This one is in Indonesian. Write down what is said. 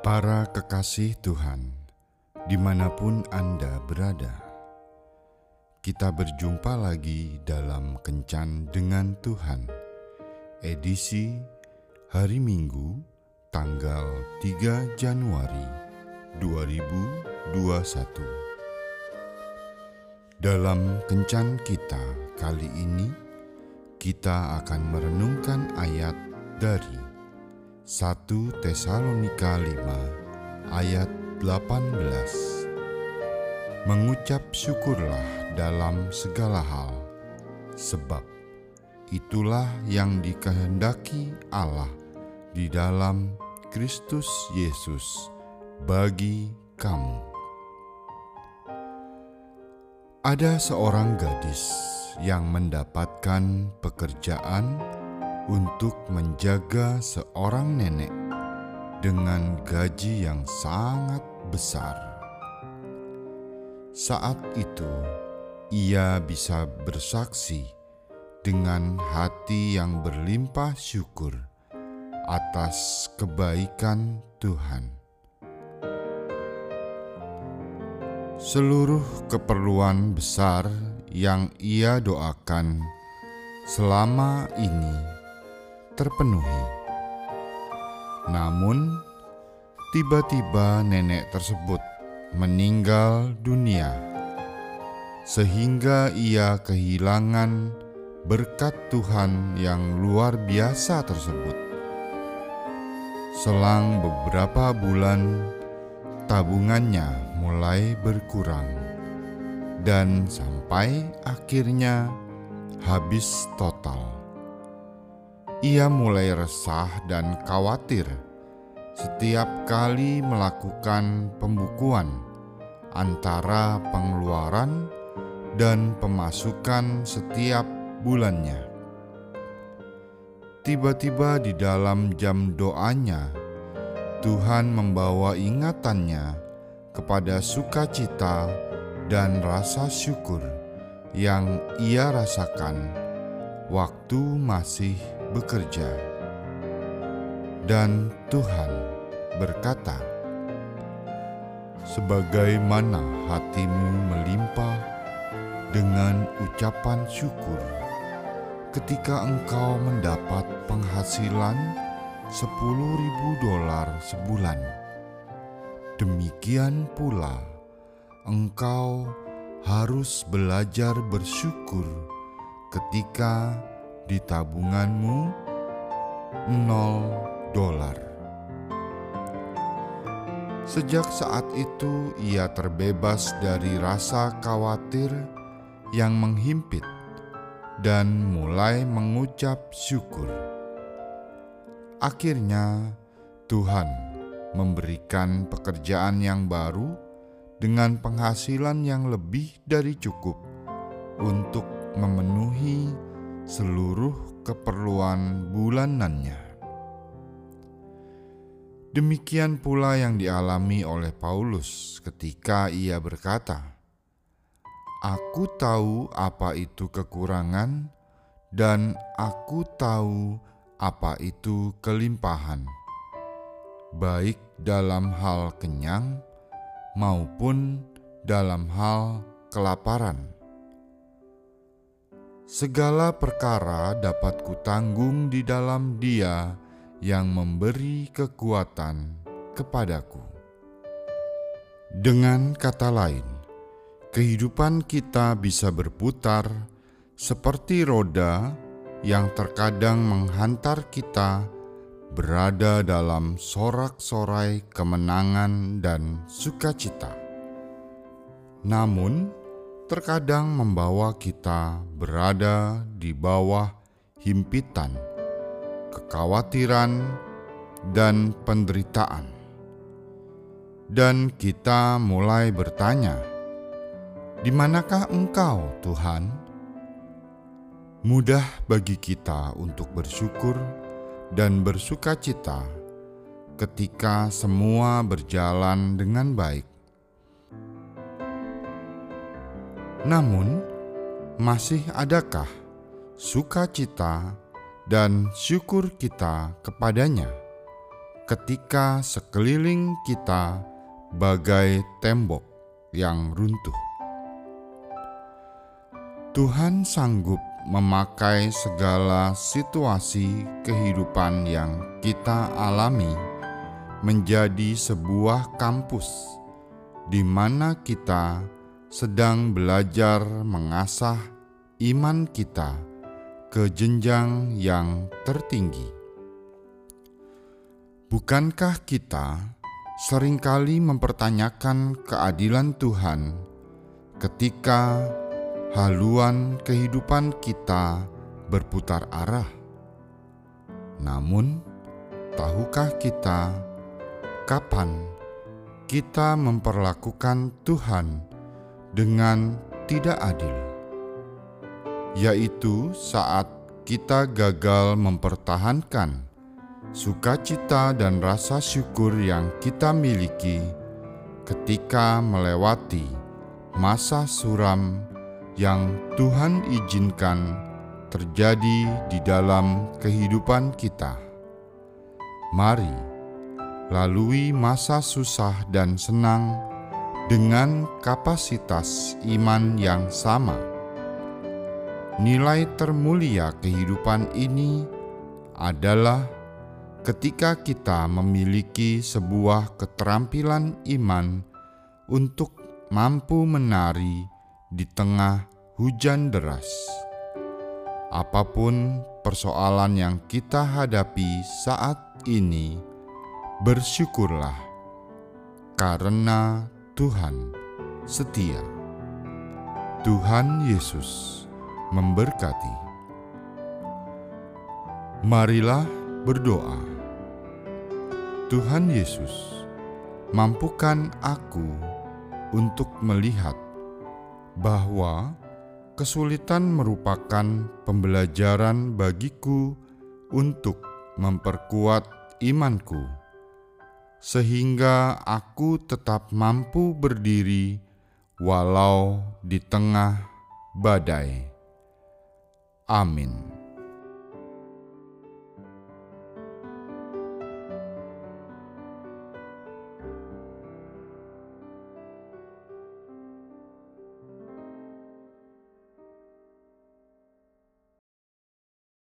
Para kekasih Tuhan, di mana pun Anda berada, kita berjumpa lagi dalam Kencan dengan Tuhan, edisi hari Minggu, tanggal 3 Januari 2021. Dalam Kencan kita kali ini, kita akan merenungkan ayat dari 1 Tesalonika 5 ayat 18 Mengucap syukurlah dalam segala hal sebab itulah yang dikehendaki Allah di dalam Kristus Yesus bagi kamu. Ada seorang gadis yang mendapatkan pekerjaan untuk menjaga seorang nenek dengan gaji yang sangat besar. Saat itu, ia bisa bersaksi dengan hati yang berlimpah syukur atas kebaikan Tuhan. Seluruh keperluan besar yang ia doakan selama ini terpenuhi. Namun, tiba-tiba nenek tersebut meninggal dunia, sehingga ia kehilangan berkat Tuhan yang luar biasa tersebut. Selang beberapa bulan, tabungannya mulai berkurang, dan sampai akhirnya habis total ia mulai resah dan khawatir setiap kali melakukan pembukuan antara pengeluaran dan pemasukan setiap bulannya. Tiba-tiba di dalam jam doanya, Tuhan membawa ingatannya kepada sukacita dan rasa syukur yang ia rasakan waktu masih bekerja. Dan Tuhan berkata, "Sebagaimana hatimu melimpah dengan ucapan syukur ketika engkau mendapat penghasilan sepuluh ribu dolar sebulan, demikian pula engkau harus belajar bersyukur ketika di tabunganmu nol dolar. Sejak saat itu, ia terbebas dari rasa khawatir yang menghimpit dan mulai mengucap syukur. Akhirnya, Tuhan memberikan pekerjaan yang baru dengan penghasilan yang lebih dari cukup untuk memenuhi seluruh keperluan bulanannya. Demikian pula yang dialami oleh Paulus ketika ia berkata, "Aku tahu apa itu kekurangan, dan aku tahu apa itu kelimpahan, baik dalam hal kenyang maupun dalam hal kelaparan." Segala perkara dapat kutanggung di dalam Dia yang memberi kekuatan kepadaku. Dengan kata lain, kehidupan kita bisa berputar seperti roda yang terkadang menghantar kita berada dalam sorak-sorai kemenangan dan sukacita. Namun, terkadang membawa kita berada di bawah himpitan, kekhawatiran, dan penderitaan. Dan kita mulai bertanya, "Di manakah Engkau, Tuhan?" Mudah bagi kita untuk bersyukur dan bersuka cita ketika semua berjalan dengan baik Namun, masih adakah sukacita dan syukur kita kepadanya ketika sekeliling kita bagai tembok yang runtuh. Tuhan sanggup memakai segala situasi kehidupan yang kita alami menjadi sebuah kampus di mana kita sedang belajar mengasah iman kita ke jenjang yang tertinggi. Bukankah kita sering kali mempertanyakan keadilan Tuhan ketika haluan kehidupan kita berputar arah? Namun, tahukah kita kapan kita memperlakukan Tuhan dengan tidak adil? Yaitu saat kita gagal mempertahankan sukacita dan rasa syukur yang kita miliki ketika melewati masa suram yang Tuhan izinkan terjadi di dalam kehidupan kita. Mari lalui masa susah dan senang dengan kapasitas iman yang sama. Nilai termulia kehidupan ini adalah ketika kita memiliki sebuah keterampilan iman untuk mampu menari di tengah hujan deras. Apa pun persoalan yang kita hadapi saat ini, bersyukurlah karena Tuhan setia. Tuhan Yesus memberkati. Marilah berdoa. Tuhan Yesus, mampukan aku untuk melihat bahwa kesulitan merupakan pembelajaran bagiku untuk memperkuat imanku, sehingga aku tetap mampu berdiri walau di tengah badai. Amin.